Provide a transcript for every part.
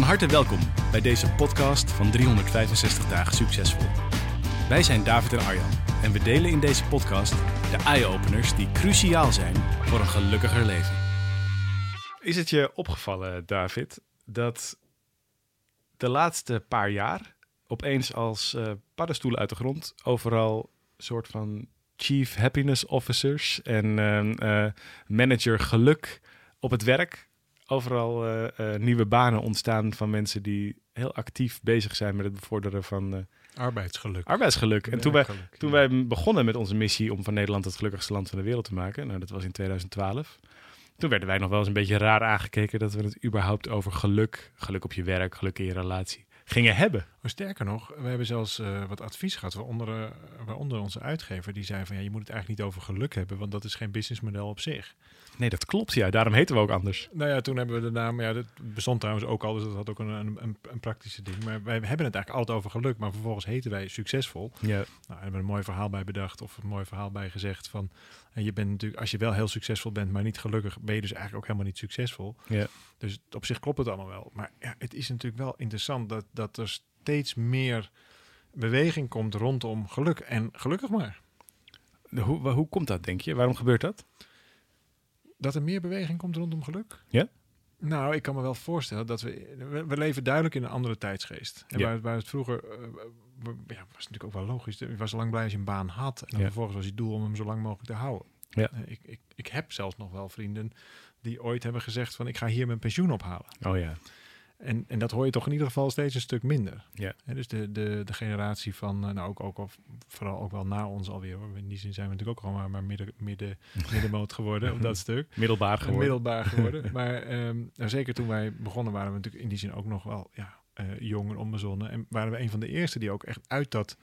Van harte welkom bij deze podcast van 365 dagen succesvol. Wij zijn David en Arjan en we delen in deze podcast de eye-openers die cruciaal zijn voor een gelukkiger leven. Is het je opgevallen, David, dat de laatste paar jaar opeens als uh, paddenstoelen uit de grond overal soort van chief happiness officers en uh, manager geluk op het werk overal uh, nieuwe banen ontstaan van mensen die heel actief bezig zijn met het bevorderen van uh, arbeidsgeluk. Arbeidsgeluk. En toen wij, toen wij begonnen met onze missie om van Nederland het gelukkigste land van de wereld te maken, nou dat was in 2012. Toen werden wij nog wel eens een beetje raar aangekeken dat we het überhaupt over geluk, geluk op je werk, geluk in je relatie, gingen hebben. Maar sterker nog, we hebben zelfs uh, wat advies gehad, waaronder, uh, waaronder onze uitgever, die zei van ja, je moet het eigenlijk niet over geluk hebben, want dat is geen businessmodel op zich. Nee, dat klopt. Ja, daarom heten we ook anders. Nou ja, toen hebben we de naam. Ja, dat bestond trouwens ook al, dus dat had ook een, een, een praktische ding. Maar wij hebben het eigenlijk altijd over geluk, maar vervolgens heten wij succesvol. Ja. Nou, hebben we een mooi verhaal bij bedacht of een mooi verhaal bij gezegd van. En je bent natuurlijk, als je wel heel succesvol bent, maar niet gelukkig, ben je dus eigenlijk ook helemaal niet succesvol. Ja. Dus op zich klopt het allemaal wel. Maar ja, het is natuurlijk wel interessant dat, dat er steeds meer beweging komt rondom geluk. En gelukkig maar. Hoe, hoe komt dat, denk je? Waarom gebeurt dat? Dat er meer beweging komt rondom geluk? Ja? Nou, ik kan me wel voorstellen dat we... We, leven duidelijk in een andere tijdsgeest. En ja. waar, het vroeger... Uh, ja, was natuurlijk ook wel logisch. Je was lang blij als je een baan had. En dan ja. vervolgens was je doel om hem zo lang mogelijk te houden. Ja. Uh, ik, ik, ik heb zelfs nog wel vrienden die ooit hebben gezegd van... ik ga hier mijn pensioen ophalen. Oh ja. En, en dat hoor je toch in ieder geval steeds een stuk minder. Ja. Dus de, de, de generatie van, nou ook, ook al, vooral ook wel na ons alweer. Hoor. In die zin zijn we natuurlijk ook al maar, maar midden, midden, middenmoot geworden op dat stuk. Middelbaar geworden. Middelbaar geworden. maar um, nou, zeker toen wij begonnen waren we natuurlijk in die zin ook nog wel ja, uh, jong en onbezonnen. En waren we een van de eerste die ook echt uit dat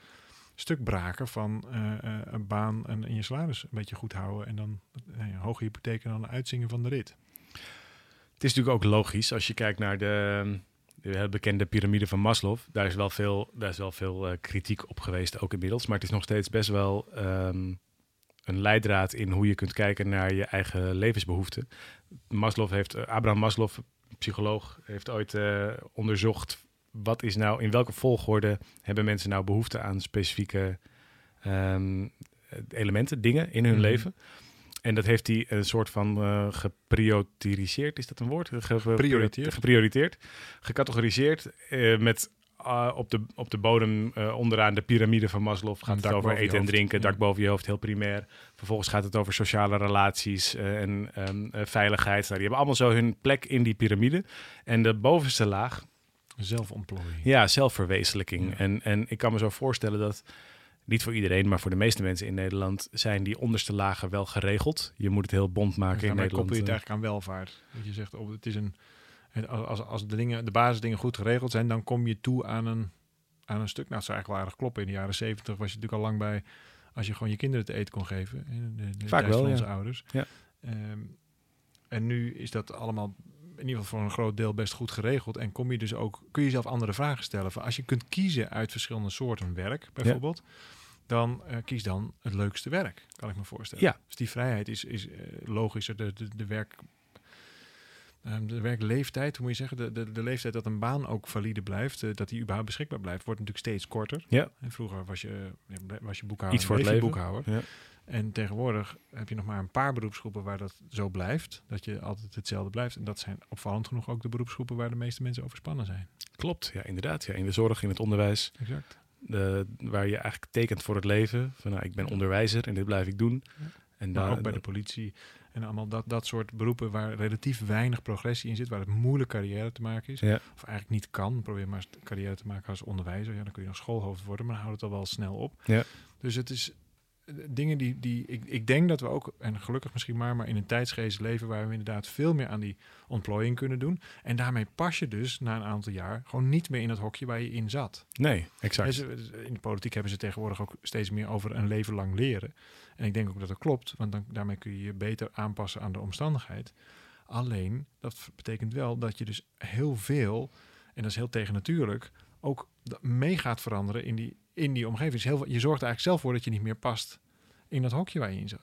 stuk braken van uh, uh, een baan en, en je salaris een beetje goed houden. En dan een hoge hypotheek en dan uitzingen van de rit. Het is natuurlijk ook logisch als je kijkt naar de, de bekende piramide van Maslow. Daar is wel veel, daar is wel veel uh, kritiek op geweest, ook inmiddels. Maar het is nog steeds best wel um, een leidraad in hoe je kunt kijken naar je eigen levensbehoeften. Maslow heeft, uh, Abraham Maslow, psycholoog, heeft ooit uh, onderzocht wat is nou, in welke volgorde hebben mensen nou behoefte aan specifieke um, elementen, dingen in hun mm -hmm. leven. En dat heeft hij een soort van uh, geprioritiseerd. Is dat een woord? Geprioriteerd. Geprioriteerd. Gecategoriseerd uh, met uh, op, de, op de bodem onderaan de piramide van Maslow. Gaat het over eten en drinken, dak boven je hoofd, heel primair. Vervolgens gaat het over sociale relaties en um, veiligheid. Nou, die hebben allemaal zo hun plek in die piramide. En de bovenste laag... Zelfontplooiing. Ja, zelfverwezenlijking. Ja. En, en ik kan me zo voorstellen dat niet voor iedereen, maar voor de meeste mensen in Nederland zijn die onderste lagen wel geregeld. Je moet het heel bond maken ja, in Nederland. koppel je het eigenlijk aan welvaart. Dat je zegt, oh, het is een, als, als de, dingen, de basisdingen goed geregeld zijn, dan kom je toe aan een, aan een stuk. Nou, het zou eigenlijk wel aardig kloppen. In de jaren zeventig was je natuurlijk al lang bij als je gewoon je kinderen te eten kon geven. De, de Vaak wel, van onze ja. ouders. Ja. Um, en nu is dat allemaal in ieder geval voor een groot deel best goed geregeld. En kom je dus ook, kun je zelf andere vragen stellen. Van als je kunt kiezen uit verschillende soorten werk, bijvoorbeeld. Ja dan uh, kies dan het leukste werk, kan ik me voorstellen. Ja. Dus die vrijheid is, is uh, logischer. De, de, de, werk, um, de werkleeftijd, hoe moet je zeggen, de, de, de leeftijd dat een baan ook valide blijft, uh, dat die überhaupt beschikbaar blijft, wordt natuurlijk steeds korter. Ja. En vroeger was je, was je boekhouder, Iets voor het leven. boekhouder. Ja. En tegenwoordig heb je nog maar een paar beroepsgroepen waar dat zo blijft, dat je altijd hetzelfde blijft. En dat zijn opvallend genoeg ook de beroepsgroepen waar de meeste mensen overspannen zijn. Klopt, ja, inderdaad. Ja, in de zorg, in het onderwijs. Exact. De, waar je eigenlijk tekent voor het leven. Van nou, ik ben onderwijzer en dit blijf ik doen. Ja. En dan ook bij de politie en allemaal dat, dat soort beroepen waar relatief weinig progressie in zit, waar het moeilijk carrière te maken is. Ja. Of eigenlijk niet kan. Probeer maar carrière te maken als onderwijzer. Ja, dan kun je nog schoolhoofd worden, maar dan houdt het al wel snel op. Ja. Dus het is, dingen die, die ik, ik denk dat we ook, en gelukkig misschien maar, maar in een tijdsgeest leven waar we inderdaad veel meer aan die ontplooiing kunnen doen. En daarmee pas je dus na een aantal jaar gewoon niet meer in het hokje waar je in zat. Nee, exact. Ze- In de politiek hebben ze tegenwoordig ook steeds meer over een leven lang leren. En ik denk ook dat dat klopt, want dan, daarmee kun je je beter aanpassen aan de omstandigheid. Alleen, dat betekent wel dat je dus heel veel, en dat is heel tegennatuurlijk, ook mee gaat veranderen in die, in die omgeving. Dus heel, je zorgt er eigenlijk zelf voor dat je niet meer past in dat hokje waar je in zat.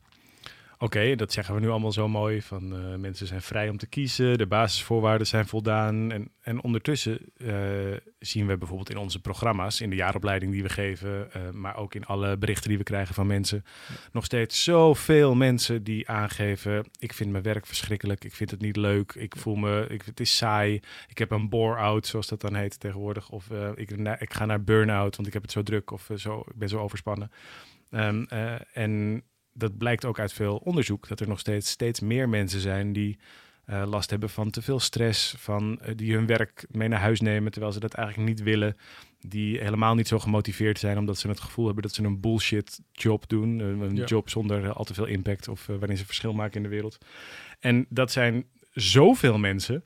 Oké, dat zeggen we nu allemaal zo mooi. Van eh, mensen zijn vrij om te kiezen, de basisvoorwaarden zijn voldaan. En, en ondertussen eh, zien we bijvoorbeeld in onze programma's, in de jaaropleiding die we geven, eh, maar ook in alle berichten die we krijgen van mensen, nog steeds zoveel mensen die aangeven: ik vind mijn werk verschrikkelijk, ik vind het niet leuk, ik voel me, ik, het is saai, ik heb een bore-out, zoals dat dan heet tegenwoordig, of ik, ik ga naar burn-out, want ik heb het zo druk of zo, ik ben zo overspannen. Ehm, eh, en dat blijkt ook uit veel onderzoek, dat er nog steeds, steeds meer mensen zijn die eh, last hebben van te veel stress, van, eh, die hun werk mee naar huis nemen terwijl ze dat eigenlijk niet willen, die helemaal niet zo gemotiveerd zijn omdat ze het gevoel hebben dat ze een bullshit job doen, een, Ja. job zonder al te veel impact of eh, waarin ze verschil maken in de wereld. En dat zijn zoveel mensen.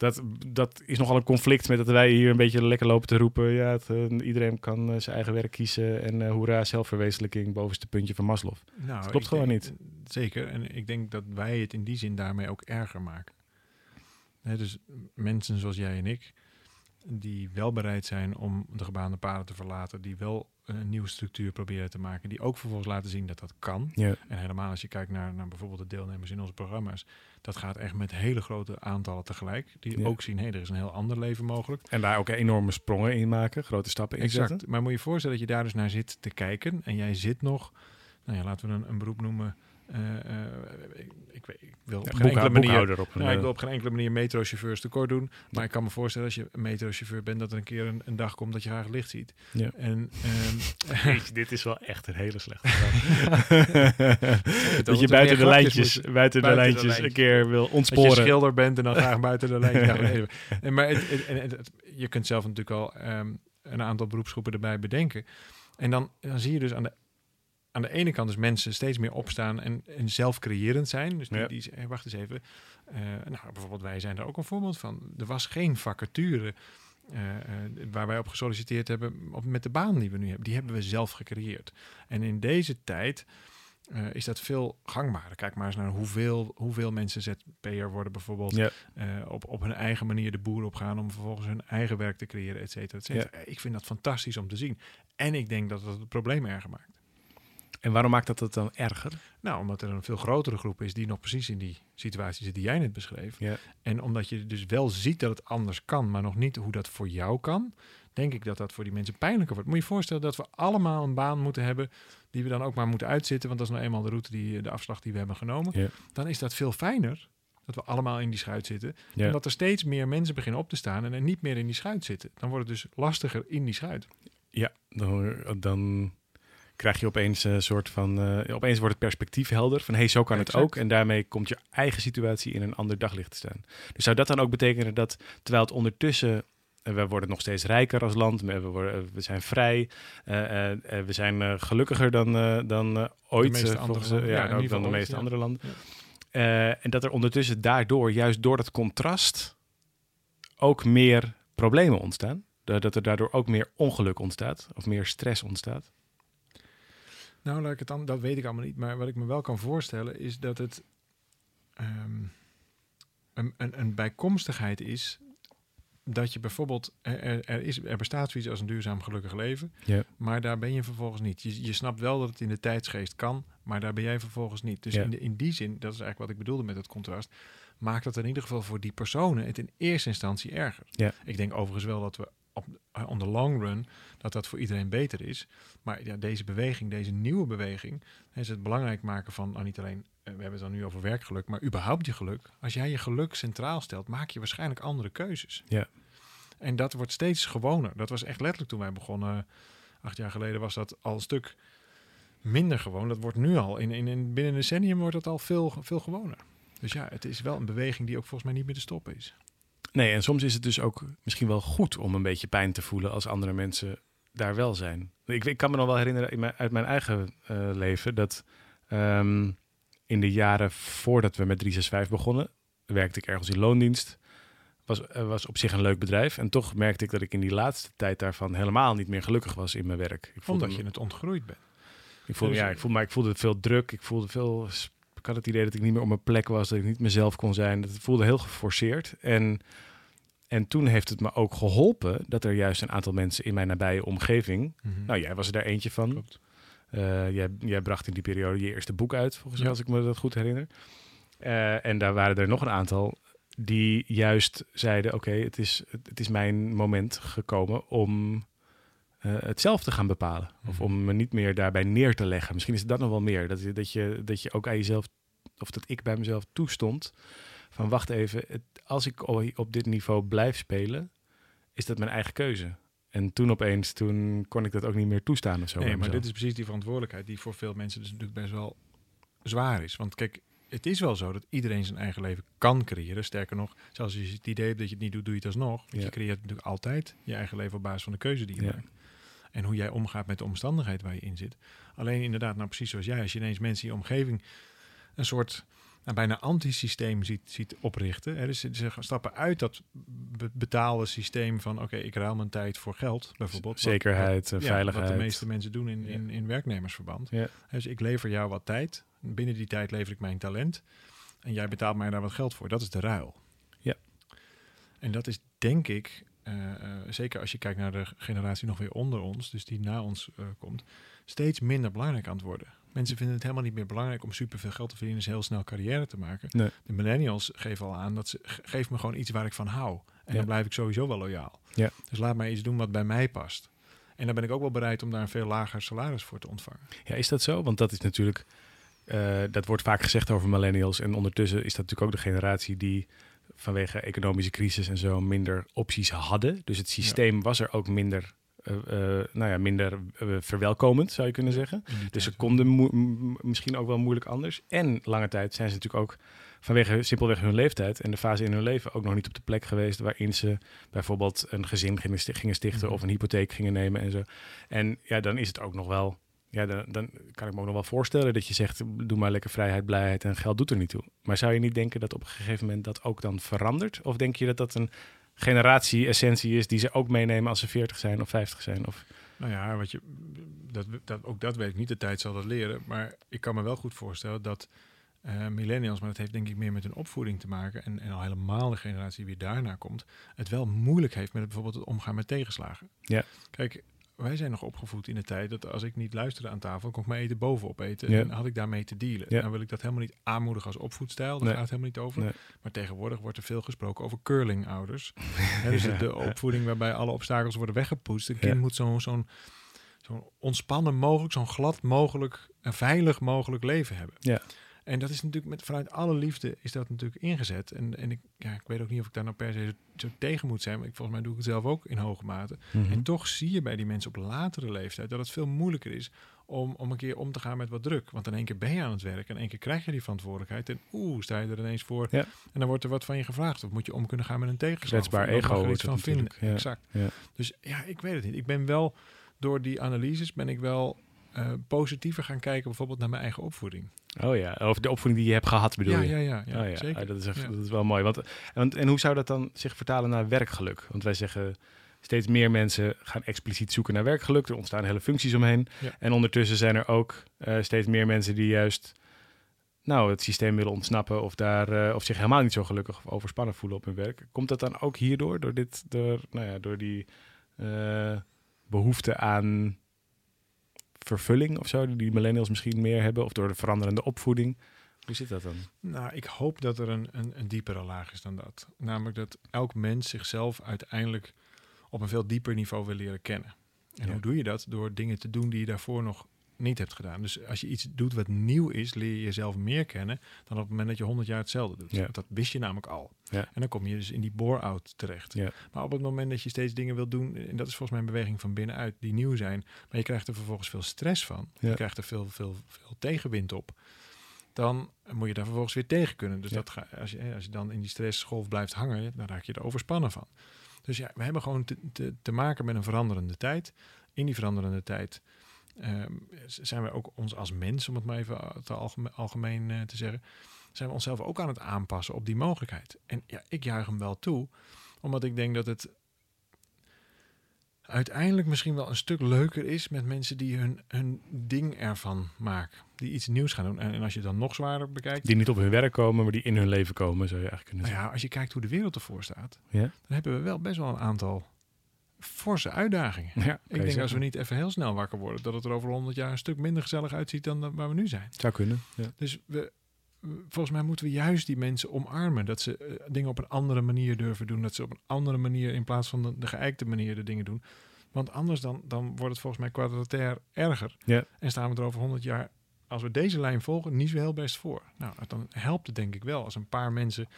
Dat, dat is nogal een conflict met dat wij hier een beetje lekker lopen te roepen. Ja, het, eh, iedereen kan eh, zijn eigen werk kiezen. En eh hoera, zelfverwezenlijking, bovenste puntje van Maslow. Nou, klopt ik gewoon denk- niet. Zeker. En ik denk dat wij het in die zin daarmee ook erger maken. Dus mensen zoals jij en ik, die wel bereid zijn om de gebaande paden te verlaten, die wel een nieuwe structuur proberen te maken, die ook vervolgens laten zien dat dat kan. Ja. En helemaal als je kijkt naar, naar bijvoorbeeld de deelnemers in onze programma's, dat gaat echt met hele grote aantallen tegelijk, die Ja. ook zien, hé, er is een heel ander leven mogelijk. En daar ook enorme sprongen in maken, grote stappen in zetten. Exact. Maar moet je je voorstellen dat je daar dus naar zit te kijken en jij zit nog, nou ja, laten we een, een beroep noemen. Eh, eh, ik, ik, wil op geen enkele manier op een, nou, ik wil op geen enkele manier metrochauffeurs tekort doen. Maar ik kan me voorstellen als je metrochauffeur bent, dat er een keer een, een dag komt dat je graag licht ziet. Ja. En ehm, Jeetje, dit is wel echt een hele slechte dat dat je buiten de lijntjes, buiten de buiten de lijntjes een lijntjes. keer wil dat je ontsporen. schilder bent en dan graag buiten de lijn. Ja, nee, maar het, het- en het- het- je kunt zelf natuurlijk al ehm, een aantal beroepsgroepen erbij bedenken. En dan, dan zie je dus aan de, aan de ene kant dus mensen steeds meer opstaan en, en zelfcreërend zijn. Dus die, Ja. die hey, wacht eens even. Eh, nou, bijvoorbeeld wij zijn daar ook een voorbeeld van. Er was geen vacature eh, eh, waar wij op gesolliciteerd hebben op, met de baan die we nu hebben. Die hebben we zelf gecreëerd. En in deze tijd eh, is dat veel gangbaarder. Kijk maar eens naar hoeveel, hoeveel mensen ZP'er worden bijvoorbeeld. Ja. eh, op, op hun eigen manier de boer opgaan om vervolgens hun eigen werk te creëren, et cetera, et cetera. Ik vind dat fantastisch om te zien. En ik denk dat dat het probleem erger maakt. En waarom maakt dat het dan erger? Nou, omdat er een veel grotere groep is die nog precies in die situatie zit die jij net beschreef. Ja. En omdat je dus wel ziet dat het anders kan, maar nog niet hoe dat voor jou kan, denk ik dat dat voor die mensen pijnlijker wordt. Moet je je voorstellen dat we allemaal een baan moeten hebben die we dan ook maar moeten uitzitten, want dat is nou eenmaal de route, die, de afslag die we hebben genomen. Ja. Dan is dat veel fijner dat we allemaal in die schuit zitten. Ja. En dat er steeds meer mensen beginnen op te staan en er niet meer in die schuit zitten. Dan wordt het dus lastiger in die schuit. Ja, dan, dan krijg je opeens een soort van... eh, opeens wordt het perspectief helder van... hé, hey, zo kan het ook. En daarmee komt je eigen situatie in een ander daglicht te staan. Dus zou dat dan ook betekenen dat... terwijl het ondertussen... eh, we worden nog steeds rijker als land. We, worden, we zijn vrij. eh, eh, eh, we zijn eh, gelukkiger dan, eh, dan eh, ooit. eh, andere volgens, eh, ja, Ja, in ook ieder dan de meeste andere landen. Eh, en dat er ondertussen daardoor, juist door dat contrast... ook meer problemen ontstaan. Da- Dat er daardoor ook meer ongeluk ontstaat. Of meer stress ontstaat. Nou, laat ik het dan, dat weet ik allemaal niet. Maar wat ik me wel kan voorstellen is dat het ehm, een, een, een bijkomstigheid is dat je bijvoorbeeld, er, is, er bestaat zoiets als een duurzaam gelukkig leven, maar daar ben je vervolgens niet. Je, je snapt wel dat het in de tijdsgeest kan, maar daar ben jij vervolgens niet. Dus in, de- in die zin, dat is eigenlijk wat ik bedoelde met het contrast, maakt dat in ieder geval voor die personen het in eerste instantie erger. Ja. Ik denk overigens wel dat we op on the long run dat dat voor iedereen beter is. Maar ja, deze beweging, deze nieuwe beweging, is het belangrijk maken van nou, niet alleen, eh, we hebben het dan nu over werkgeluk, maar überhaupt je geluk. Als jij je geluk centraal stelt, maak je waarschijnlijk andere keuzes. Ja. En dat wordt steeds gewoner. Dat was echt letterlijk toen wij begonnen, acht jaar geleden, was dat al een stuk minder gewoon. Dat wordt nu al, in, in, in binnen een decennium wordt dat al veel, veel gewoner. Dus ja, het is wel een beweging die ook volgens mij niet meer te stoppen is. Nee, en soms is het dus ook misschien wel goed om een beetje pijn te voelen als andere mensen daar wel zijn. Ik, ik kan me nog wel herinneren mijn, uit mijn eigen eh, leven dat ehm, in de jaren voordat we met 365 begonnen, werkte ik ergens in loondienst. Was, eh, was op zich een leuk bedrijf. En toch merkte ik dat ik in die laatste tijd daarvan helemaal niet meer gelukkig was in mijn werk. Ik voelde Omdat je het ontgroeid bent. Ik voelde, Dus- ja, ik voelde, maar ik voelde veel druk. Ik voelde veel. Ik had het idee dat ik niet meer op mijn plek was, dat ik niet mezelf kon zijn. Dat het voelde heel geforceerd. En, en toen heeft het me ook geholpen dat er juist een aantal mensen in mijn nabije omgeving. Nou, jij was er daar eentje van. Klopt. Eh, jij, jij bracht in die periode je eerste boek uit, volgens mij, Ja. als ik me dat goed herinner. Eh, en daar waren er nog een aantal die juist zeiden: Oké, het, is, het is mijn moment gekomen om eh, het zelf te gaan bepalen. Of Mhm. om me niet meer daarbij neer te leggen. Misschien is dat nog wel meer. Dat, je- dat, je, dat je ook aan jezelf, of dat ik bij mezelf toestond. Van wacht even, het, als ik op dit niveau blijf spelen, is dat mijn eigen keuze. En toen opeens, toen kon ik dat ook niet meer toestaan of zo. Nee, maar dit is precies die verantwoordelijkheid die voor veel mensen dus natuurlijk best wel zwaar is. Want kijk, het is wel zo dat iedereen zijn eigen leven kan creëren. Sterker nog, zelfs als je het idee hebt dat je het niet doet, doe je het alsnog. Want Ja. je creëert natuurlijk altijd je eigen leven op basis van de keuze die je Ja. maakt. En hoe jij omgaat met de omstandigheid waar je in zit. Alleen inderdaad, nou precies zoals jij, als je ineens mensen in je omgeving een soort nou, bijna antisysteem ziet, ziet oprichten. Hè, dus ze, stappen uit dat be- betaalde systeem van oké, ik ruil mijn tijd voor geld, bijvoorbeeld. Wat- Zekerheid, eh, ja, veiligheid. Wat de meeste mensen doen in, in, in werknemersverband. Ja. Dus ik lever jou wat tijd. Binnen die tijd lever ik mijn talent. En jij betaalt mij daar wat geld voor. Dat is de ruil. Ja. En dat is denk ik, zeker als je kijkt naar de generatie nog weer onder ons, dus die na ons eh, komt, steeds minder belangrijk aan het worden. Mensen vinden het helemaal niet meer belangrijk om superveel geld te verdienen, dus heel snel carrière te maken. Nee. De millennials geven al aan dat ze ge- geef me gewoon iets waar ik van hou. En Ja. dan blijf ik sowieso wel loyaal. Ja. Dus laat mij iets doen wat bij mij past. En dan ben ik ook wel bereid om daar een veel lager salaris voor te ontvangen. Ja, is dat zo? Want dat is natuurlijk, eh, dat wordt vaak gezegd over millennials. En ondertussen is dat natuurlijk ook de generatie die vanwege economische crisis en zo minder opties hadden. Dus het systeem was er ook minder, eh, eh, nou ja, minder eh, verwelkomend, zou je kunnen zeggen. Dus ze konden misschien ook wel moeilijk anders. En lange tijd zijn ze natuurlijk ook vanwege simpelweg hun leeftijd en de fase in hun leven ook nog niet op de plek geweest waarin ze bijvoorbeeld een gezin gingen stichten Mhm. of een hypotheek gingen nemen en zo. En ja, dan is het ook nog wel. Ja, dan, dan kan ik me ook nog wel voorstellen dat je zegt: doe maar lekker vrijheid, blijheid en geld doet er niet toe. Maar zou je niet denken dat op een gegeven moment dat ook dan verandert? Of denk je dat dat een generatie-essentie is die ze ook meenemen als ze 40 zijn of 50 zijn? Of, Nou ja, wat je, dat, dat, ook dat weet ik niet. De tijd zal dat leren. Maar ik kan me wel goed voorstellen dat eh, millennials, maar dat heeft denk ik meer met hun opvoeding te maken. En, en al helemaal de generatie die daarna komt. Het wel moeilijk heeft met bijvoorbeeld het omgaan met tegenslagen. Ja. Kijk, wij zijn nog opgevoed in de tijd dat als ik niet luisterde aan tafel, kon ik mijn eten bovenop eten. Ja. En had ik daarmee te dealen. Ja. Nou wil ik dat helemaal niet aanmoedigen als opvoedstijl. Daar Nee. gaat het helemaal niet over. Nee. Maar tegenwoordig wordt er veel gesproken over curling-ouders. Hè, dus de, opvoeding waarbij alle obstakels worden weggepoetst. Een kind Ja. moet zo'n zo'n zo'n ontspannen mogelijk, zo'n glad mogelijk en veilig mogelijk leven hebben. Ja. En dat is natuurlijk met, vanuit alle liefde is dat natuurlijk ingezet. En, en ik, ja, ik weet ook niet of ik daar nou per se zo, tegen moet zijn. Maar ik, volgens mij doe ik het zelf ook in hoge mate. Mhm. En toch zie je bij die mensen op latere leeftijd dat het veel moeilijker is om, om een keer om te gaan met wat druk. Want in één keer ben je aan het werk en in één keer krijg je die verantwoordelijkheid. En oeh, sta je er ineens voor. Ja. En dan wordt er wat van je gevraagd. Of moet je om kunnen gaan met een tegenslag. Kwetsbaar ego er iets van vinden. ja. Exact. Ja. Dus ja, ik weet het niet. Ik ben wel door die analyses ben ik wel eh, positiever gaan kijken bijvoorbeeld naar mijn eigen opvoeding. Oh ja, over de opvoeding die je hebt gehad bedoel ja, je? ja, ja, ja, oh ja, zeker. Ah, dat, is echt, Ja. dat is wel mooi. Want, en hoe zou dat dan zich vertalen naar werkgeluk? Want wij zeggen steeds meer mensen gaan expliciet zoeken naar werkgeluk. Er ontstaan hele functies omheen. Ja. En ondertussen zijn er ook eh, steeds meer mensen die juist nou, het systeem willen ontsnappen of, daar, eh, of zich helemaal niet zo gelukkig of overspannen voelen op hun werk. Komt dat dan ook hierdoor, door, dit, door, nou ja, door die eh, behoefte aan vervulling of zo, die millennials misschien meer hebben, of door de veranderende opvoeding? Hoe zit dat dan? Nou, ik hoop dat er een, een, een diepere laag is dan dat. Namelijk dat elk mens zichzelf uiteindelijk op een veel dieper niveau wil leren kennen. En Ja. hoe doe je dat? Door dingen te doen die je daarvoor nog niet hebt gedaan. Dus als je iets doet wat nieuw is, leer je jezelf meer kennen dan op het moment dat je 100 jaar hetzelfde doet. Ja. Dat wist je namelijk al. Ja. En dan kom je dus in die bore-out terecht. Ja. Maar op het moment dat je steeds dingen wilt doen, en dat is volgens mij een beweging van binnenuit, die nieuw zijn, maar je krijgt er vervolgens veel stress van. Je krijgt er veel, veel, veel tegenwind op dan moet je daar vervolgens weer tegen kunnen. Dus dat ga, als, je, als je dan in die stressgolf blijft hangen, dan raak je er overspannen van. Dus ja, we hebben gewoon te, te, te maken met een veranderende tijd. in die veranderende tijd ehm, zijn wij ook ons als mens, om het maar even eh, te algemeen, algemeen eh, te zeggen, zijn we onszelf ook aan het aanpassen op die mogelijkheid. En ja, ik juich hem wel toe, omdat ik denk dat het uiteindelijk misschien wel een stuk leuker is met mensen die hun, hun ding ervan maken. Die iets nieuws gaan doen. En, en als je dan nog zwaarder bekijkt. Die niet op hun werk komen, maar die in hun leven komen, zou je eigenlijk kunnen Nou zeggen. ja, als je kijkt hoe de wereld ervoor staat, Ja? dan hebben we wel best wel een aantal forse uitdagingen. Ja, Ik denk als we niet even heel snel wakker worden, dat het er over 100 jaar een stuk minder gezellig uitziet dan waar we nu zijn. Zou kunnen. Ja. Dus we, volgens mij moeten we juist die mensen omarmen. Dat ze eh, dingen op een andere manier durven doen. Dat ze op een andere manier in plaats van de, de geëikte manier de dingen doen. Want anders dan, dan wordt het volgens mij quadratair erger. Ja. En staan we er over 100 jaar, als we deze lijn volgen, niet zo heel best voor. Nou, dan helpt het denk ik wel als een paar mensen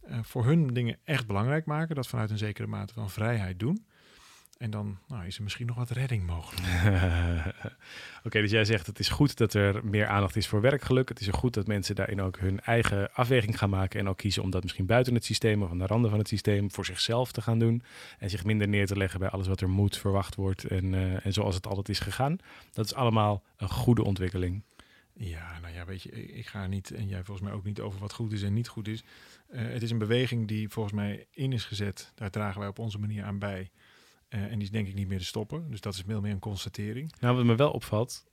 eh, voor hun dingen echt belangrijk maken. Dat vanuit een zekere mate van vrijheid doen. En dan nou, is er misschien nog wat redding mogelijk. Oké, dus jij zegt het is goed dat er meer aandacht is voor werkgeluk. Het is ook goed dat mensen daarin ook hun eigen afweging gaan maken en ook kiezen om dat misschien buiten het systeem of aan de randen van het systeem voor zichzelf te gaan doen. En zich minder neer te leggen bij alles wat er moet, verwacht wordt en, eh, en zoals het altijd is gegaan. Dat is allemaal een goede ontwikkeling. Ja, nou ja, weet je, ik ik ga niet, en jij volgens mij ook niet over wat goed is en niet goed is. Eh, het is een beweging die volgens mij in is gezet. Daar dragen wij op onze manier aan bij. Eh, en die is denk ik niet meer te stoppen. Dus dat is veel meer een constatering. Nou, wat me wel opvalt,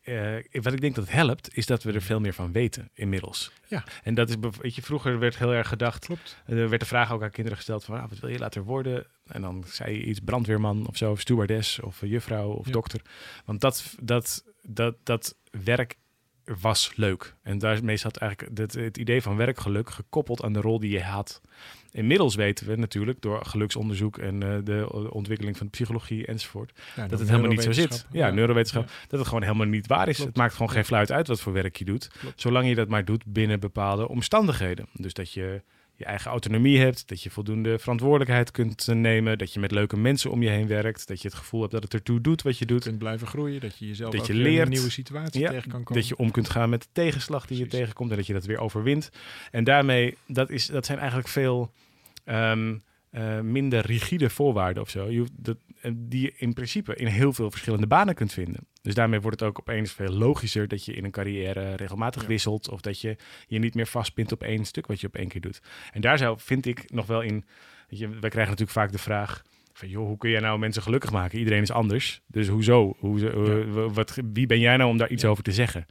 eh, wat ik denk dat het helpt, is dat we er veel meer van weten inmiddels. Ja. En dat is, weet je, vroeger werd heel erg gedacht, Klopt. Er werd de vraag ook aan kinderen gesteld van, ah, wat wil je later worden? En dan zei je iets brandweerman of zo, of stewardess of juffrouw of Ja. dokter. Want dat, dat, dat, dat werk was leuk. En daarmee zat eigenlijk het, het idee van werkgeluk gekoppeld aan de rol die je had. Inmiddels weten we natuurlijk door geluksonderzoek en eh, de ontwikkeling van de psychologie enzovoort, Ja, dat het helemaal niet zo zit. Ja, neurowetenschap. Ja. Dat het gewoon helemaal niet waar is. Klopt. Het maakt gewoon geen fluit uit wat voor werk je doet. Klopt. Zolang je dat maar doet binnen bepaalde omstandigheden. Dus dat je je eigen autonomie hebt, dat je voldoende verantwoordelijkheid kunt eh, nemen, dat je met leuke mensen om je heen werkt, dat je het gevoel hebt dat het ertoe doet wat je Je doet. kunt blijven groeien, dat je jezelf Dat je leert. een nieuwe situatie Ja, tegen kan komen. Dat je om kunt gaan met de tegenslag die je tegenkomt en dat je dat weer overwint. En daarmee, dat, is, dat zijn eigenlijk veel ehm, eh, minder rigide voorwaarden of zo. Je, hoeft dat, die je in principe in heel veel verschillende banen kunt vinden. Dus daarmee wordt het ook opeens veel logischer dat je in een carrière regelmatig Ja. wisselt. Of dat je je niet meer vastpint op één stuk wat je op één keer doet. En daar zou, vind ik, nog wel in. Weet je, wij krijgen natuurlijk vaak de vraag. Van, joh, hoe kun jij nou mensen gelukkig maken? Iedereen is anders. Dus hoezo? Hoe, eh, wat, wie ben jij nou om daar iets Ja. over te zeggen?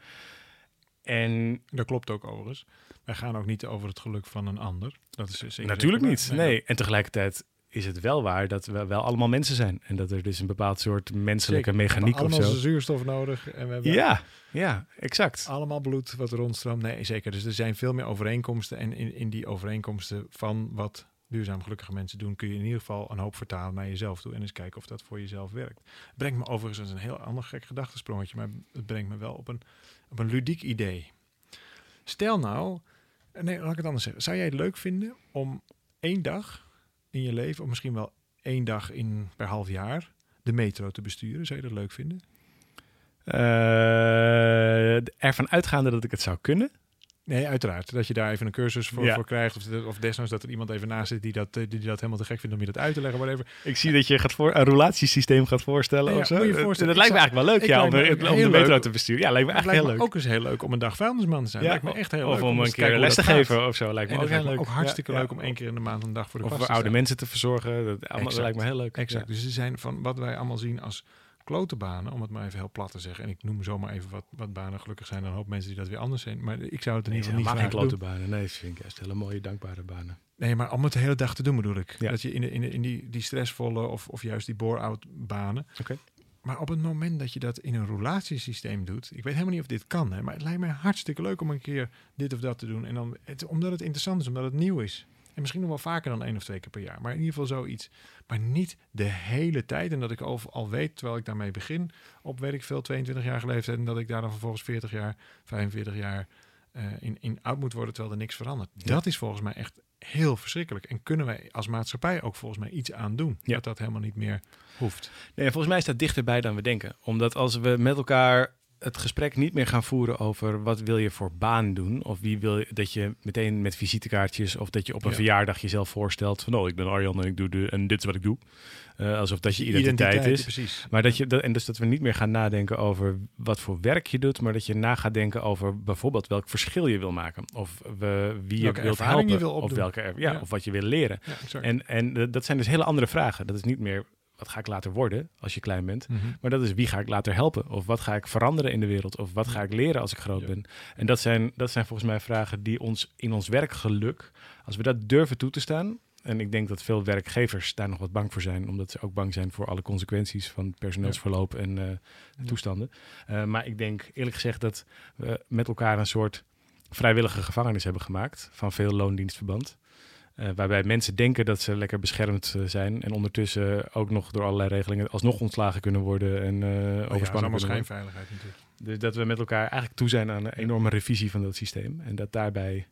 En Dat klopt ook overigens. Wij gaan ook niet over het geluk van een ander. Dat is natuurlijk niet. waar. Nee. En tegelijkertijd is het wel waar dat we wel allemaal mensen zijn. En dat er dus een bepaald soort menselijke Zeker. mechaniek We of zo. allemaal zuurstof nodig. En we hebben Ja, ja, exact. allemaal bloed wat rondstroomt. Nee, zeker. Dus er zijn veel meer overeenkomsten. En in, in die overeenkomsten van wat duurzaam gelukkige mensen doen, kun je in ieder geval een hoop vertalen naar jezelf toe. En eens kijken of dat voor jezelf werkt. Het brengt me overigens een heel ander gek gedachtesprongetje, maar het brengt me wel op een, op een ludiek idee. Stel nou, nee, laat ik het anders zeggen. Zou jij het leuk vinden om één dag in je leven, of misschien wel één dag in per half jaar, de metro te besturen? Zou je dat leuk vinden? Eh, ervan uitgaande dat ik het zou kunnen. Nee, uiteraard. Dat je daar even een cursus voor, Ja. voor krijgt. Of, of desnoods dat er iemand even naast zit die dat, eh, die dat helemaal te gek vindt om je dat uit te leggen. Whatever. Ik zie dat je gaat voor, een roulatiesysteem gaat voorstellen ja, of zo. je Dat- voorstellen, dat lijkt me eigenlijk wel leuk, ja, om, me de- om metro leuk. te besturen. Ja, lijkt me echt lijkt heel me leuk. ook eens heel leuk om een dag vuilnisman te zijn. lijkt me echt heel of leuk. om eens een keer les te geven of zo. Lijkt me En ook heel leuk. ook hartstikke Ja, ja. leuk om één keer in de maand een dag voor de Of oude mensen te verzorgen. Dat, lijkt me heel leuk. Exact. Ja. Dus er zijn van wat wij allemaal zien als klotenbanen, om het maar even heel plat te zeggen. En ik noem zomaar even wat, wat banen. Gelukkig zijn er een hoop mensen die dat weer anders zijn. Maar ik zou het in ieder geval niet doen. klote banen. Nee, dat vind ik juist hele mooie, dankbare banen. Nee, maar om het de hele dag te doen bedoel ik. Ja. Dat je in, de, in, de, in die, die stressvolle of, of juist die bore-out banen. Oké. Maar op het moment dat je dat in een roulatiesysteem doet, ik weet helemaal niet of dit kan, hè, maar het lijkt mij hartstikke leuk om een keer dit of dat te doen. En dan, het, omdat het interessant is, omdat het nieuw is. En misschien nog wel vaker dan één of twee keer per jaar, maar in ieder geval zoiets. Maar niet de hele tijd. En dat ik al, al weet, terwijl ik daarmee begin, op weet ik veel, 22 jaar leeftijd. En dat ik daar dan vervolgens 40 jaar, 45 jaar eh, in, in oud moet worden, terwijl er niks verandert. Ja. Dat is volgens mij echt heel verschrikkelijk. En kunnen wij als maatschappij ook volgens mij iets aan doen. Ja. Dat dat helemaal niet meer hoeft. Nee, volgens mij is dat dichterbij dan we denken. Omdat als we met elkaar het gesprek niet meer gaan voeren over wat wil je voor baan doen. Of wie wil je dat je meteen met visitekaartjes of dat je op een Ja. verjaardag jezelf voorstelt van oh, ik ben Arjan en ik doe de en dit is wat ik doe. Eh, alsof dat je identiteit, is. Precies. Maar dat je dat, en dus dat we niet meer gaan nadenken over wat voor werk je doet, maar dat je na gaat denken over bijvoorbeeld welk verschil je wil maken. Of we, wie je wilt je helpen. wil of welke ja, Ja. of wat je wil leren. Ja. En, en eh, dat zijn dus hele andere vragen. Dat is niet meer wat ga ik later worden als je klein bent. Mhm. Maar dat is wie ga ik later helpen? Of wat ga ik veranderen in de wereld? Of wat ga ik leren als ik groot Ja. ben? En dat zijn, dat zijn volgens mij vragen die ons in ons werkgeluk, als we dat durven toe te staan. En ik denk dat veel werkgevers daar nog wat bang voor zijn, omdat ze ook bang zijn voor alle consequenties van personeelsverloop en eh, Ja. toestanden. Eh, maar ik denk eerlijk gezegd dat we met elkaar een soort vrijwillige gevangenis hebben gemaakt van veel loondienstverband. Eh, waarbij mensen denken dat ze lekker beschermd eh, zijn. En ondertussen ook nog door allerlei regelingen alsnog ontslagen kunnen worden. En eh Oh ja, overspannen allemaal kunnen worden. schijnveiligheid natuurlijk. Dus dat we met elkaar eigenlijk toe zijn aan een enorme revisie van dat systeem. En dat daarbij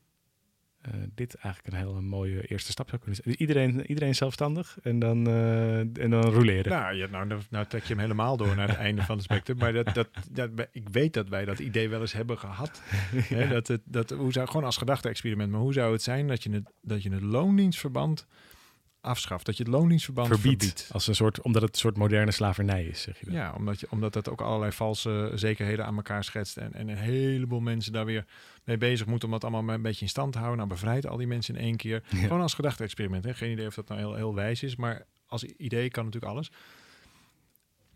eh, dit eigenlijk een hele mooie eerste stap zou kunnen zijn. Dus iedereen, iedereen zelfstandig en dan, eh, en dan roleren. Nou, ja, nou, nou, nou trek je hem helemaal door naar het einde van het spectrum. Maar dat, dat, dat, ik weet dat wij dat idee wel eens hebben gehad. Hè, dat het, dat, hoe zou, gewoon als gedachte-experiment. Maar hoe zou het zijn dat je het, dat je het loondienstverband afschaft? Dat je het loondienstverband verbiedt. verbiedt. Als een soort, omdat het een soort moderne slavernij is, zeg je dan. Ja, omdat, je, omdat dat ook allerlei valse zekerheden aan elkaar schetst. En, en een heleboel mensen daar weer mee bezig moeten om dat allemaal een beetje in stand te houden. Nou, bevrijd al die mensen in één keer. Ja. Gewoon als gedachte-experiment. Hè. Geen idee of dat nou heel, heel wijs is, maar als idee kan natuurlijk alles.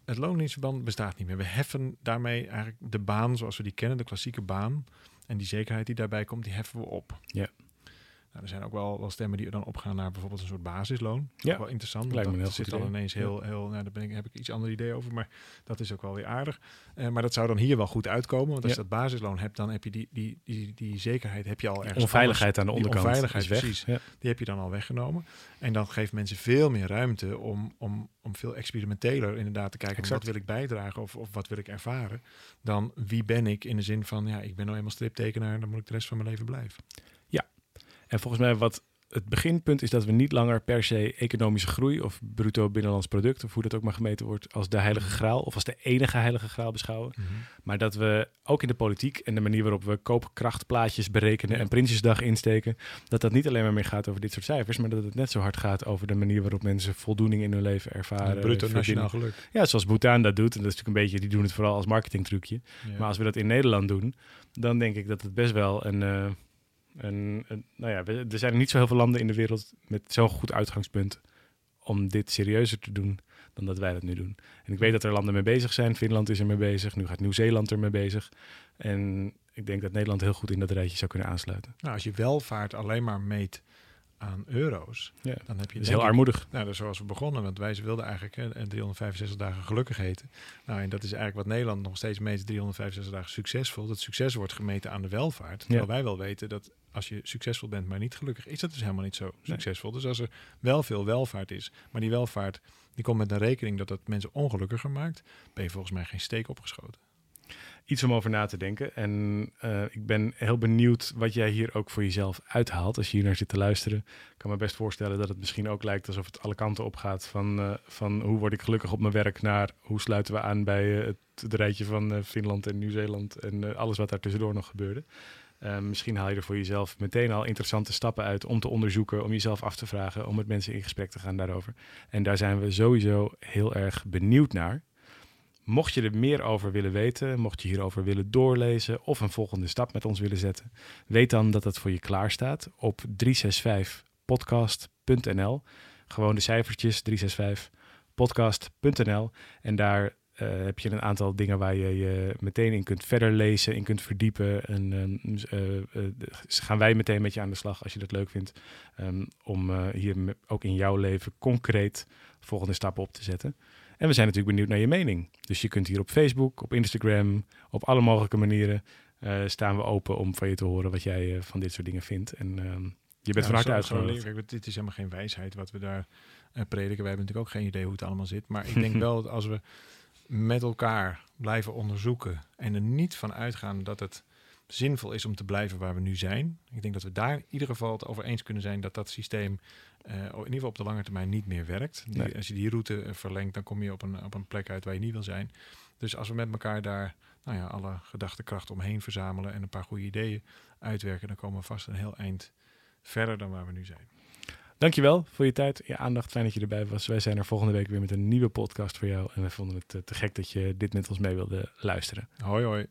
Het loondienstverband bestaat niet meer. We heffen daarmee eigenlijk de baan zoals we die kennen, de klassieke baan. En die zekerheid die daarbij komt, die heffen we op. Ja. Nou, er zijn ook wel, wel stemmen die dan opgaan naar bijvoorbeeld een soort basisloon. Ja, Ook wel interessant. lijkt me dat zit dan ineens heel, heel nou, daar ben ik, heb ik iets ander idee over, maar dat is ook wel weer aardig. Eh, maar dat zou dan hier wel goed uitkomen, want als Ja. je dat basisloon hebt, dan heb je die, die, die, die zekerheid heb je al ergens Onveiligheid aan de Die onderkant onveiligheid, is weg. precies. Ja. die heb je dan al weggenomen. En dan geeft mensen veel meer ruimte om, om, om veel experimenteler inderdaad te kijken. Wat wil ik bijdragen of, of wat wil ik ervaren? Dan wie ben ik in de zin van, ja, ik ben nou eenmaal striptekenaar, dan moet ik de rest van mijn leven blijven. En volgens mij wat het beginpunt is dat we niet langer per se economische groei of bruto binnenlands product, of hoe dat ook maar gemeten wordt, als de heilige graal of als de enige heilige graal beschouwen. Maar dat we ook in de politiek en de manier waarop we koopkrachtplaatjes berekenen Ja. en Prinsjesdag insteken, dat dat niet alleen maar meer gaat over dit soort cijfers, maar dat het net zo hard gaat over de manier waarop mensen voldoening in hun leven ervaren. bruto nationaal geluk. Ja, zoals Bhutan dat doet. En dat is natuurlijk een beetje, die doen het vooral als marketingtrucje. Ja. Maar als we dat in Nederland doen, dan denk ik dat het best wel een. eh, een nou ja, er zijn niet zo heel veel landen in de wereld met zo'n goed uitgangspunt om dit serieuzer te doen dan dat wij dat nu doen. En ik weet dat er landen mee bezig zijn. Finland is er mee bezig. Nu gaat Nieuw-Zeeland er mee bezig. En ik denk dat Nederland heel goed in dat rijtje zou kunnen aansluiten. Nou, als je welvaart alleen maar meet aan euro's, Ja. dan heb je Dat is heel armoedig. Nou, is zoals we begonnen, want wij wilden eigenlijk hè, 365 dagen gelukkig heten. Nou, en dat is eigenlijk wat Nederland nog steeds meet, 365 dagen succesvol. Dat succes wordt gemeten aan de welvaart. Terwijl wij wel weten dat als je succesvol bent, maar niet gelukkig, is dat dus helemaal niet zo succesvol. Dus als er wel veel welvaart is, maar die welvaart die komt met een rekening dat dat mensen ongelukkiger maakt, ben je volgens mij geen steek opgeschoten. Iets om over na te denken. En eh, ik ben heel benieuwd wat jij hier ook voor jezelf uithaalt als je hier naar zit te luisteren. Ik kan me best voorstellen dat het misschien ook lijkt alsof het alle kanten op gaat. Van, eh, van hoe word ik gelukkig op mijn werk naar hoe sluiten we aan bij eh, het, het rijtje van Finland en Nieuw-Zeeland en alles wat daar tussendoor nog gebeurde. Misschien haal je er voor jezelf meteen al interessante stappen uit om te onderzoeken, om jezelf af te vragen, om met mensen in gesprek te gaan daarover. En daar zijn we sowieso heel erg benieuwd naar. Mocht je er meer over willen weten, mocht je hierover willen doorlezen of een volgende stap met ons willen zetten, weet dan dat het voor je klaar staat op 365podcast.nl. Gewoon de cijfertjes 365podcast.nl. En daar eh, heb je een aantal dingen waar je je meteen in kunt verder lezen, in kunt verdiepen. En ehm, eh, eh, gaan wij meteen met je aan de slag als je dat leuk vindt. ehm, om hier ook in jouw leven concreet volgende stappen op te zetten. En we zijn natuurlijk benieuwd naar je mening. Dus je kunt hier op Facebook, op Instagram, op alle mogelijke manieren eh, staan we open om van je te horen wat jij eh, van dit soort dingen vindt. En ehm, je bent van harte uitgenodigd. kijk, dit is helemaal geen wijsheid wat we daar eh, prediken. Wij hebben natuurlijk ook geen idee hoe het allemaal zit. Maar ik denk wel dat als we met elkaar blijven onderzoeken en er niet van uitgaan dat het zinvol is om te blijven waar we nu zijn. Ik denk dat we daar in ieder geval het over eens kunnen zijn dat dat systeem eh, in ieder geval op de lange termijn niet meer werkt. Die- Nee. Als je die route eh, verlengt, dan kom je op een, op een plek uit waar je niet wil zijn. Dus als we met elkaar daar nou ja, alle gedachtekracht omheen verzamelen en een paar goede ideeën uitwerken, dan komen we vast een heel eind verder dan waar we nu zijn. Dankjewel voor je tijd, je aandacht. Fijn dat je erbij was. Wij zijn er volgende week weer met een nieuwe podcast voor jou. En we vonden het te gek dat je dit met ons mee wilde luisteren. Hoi hoi.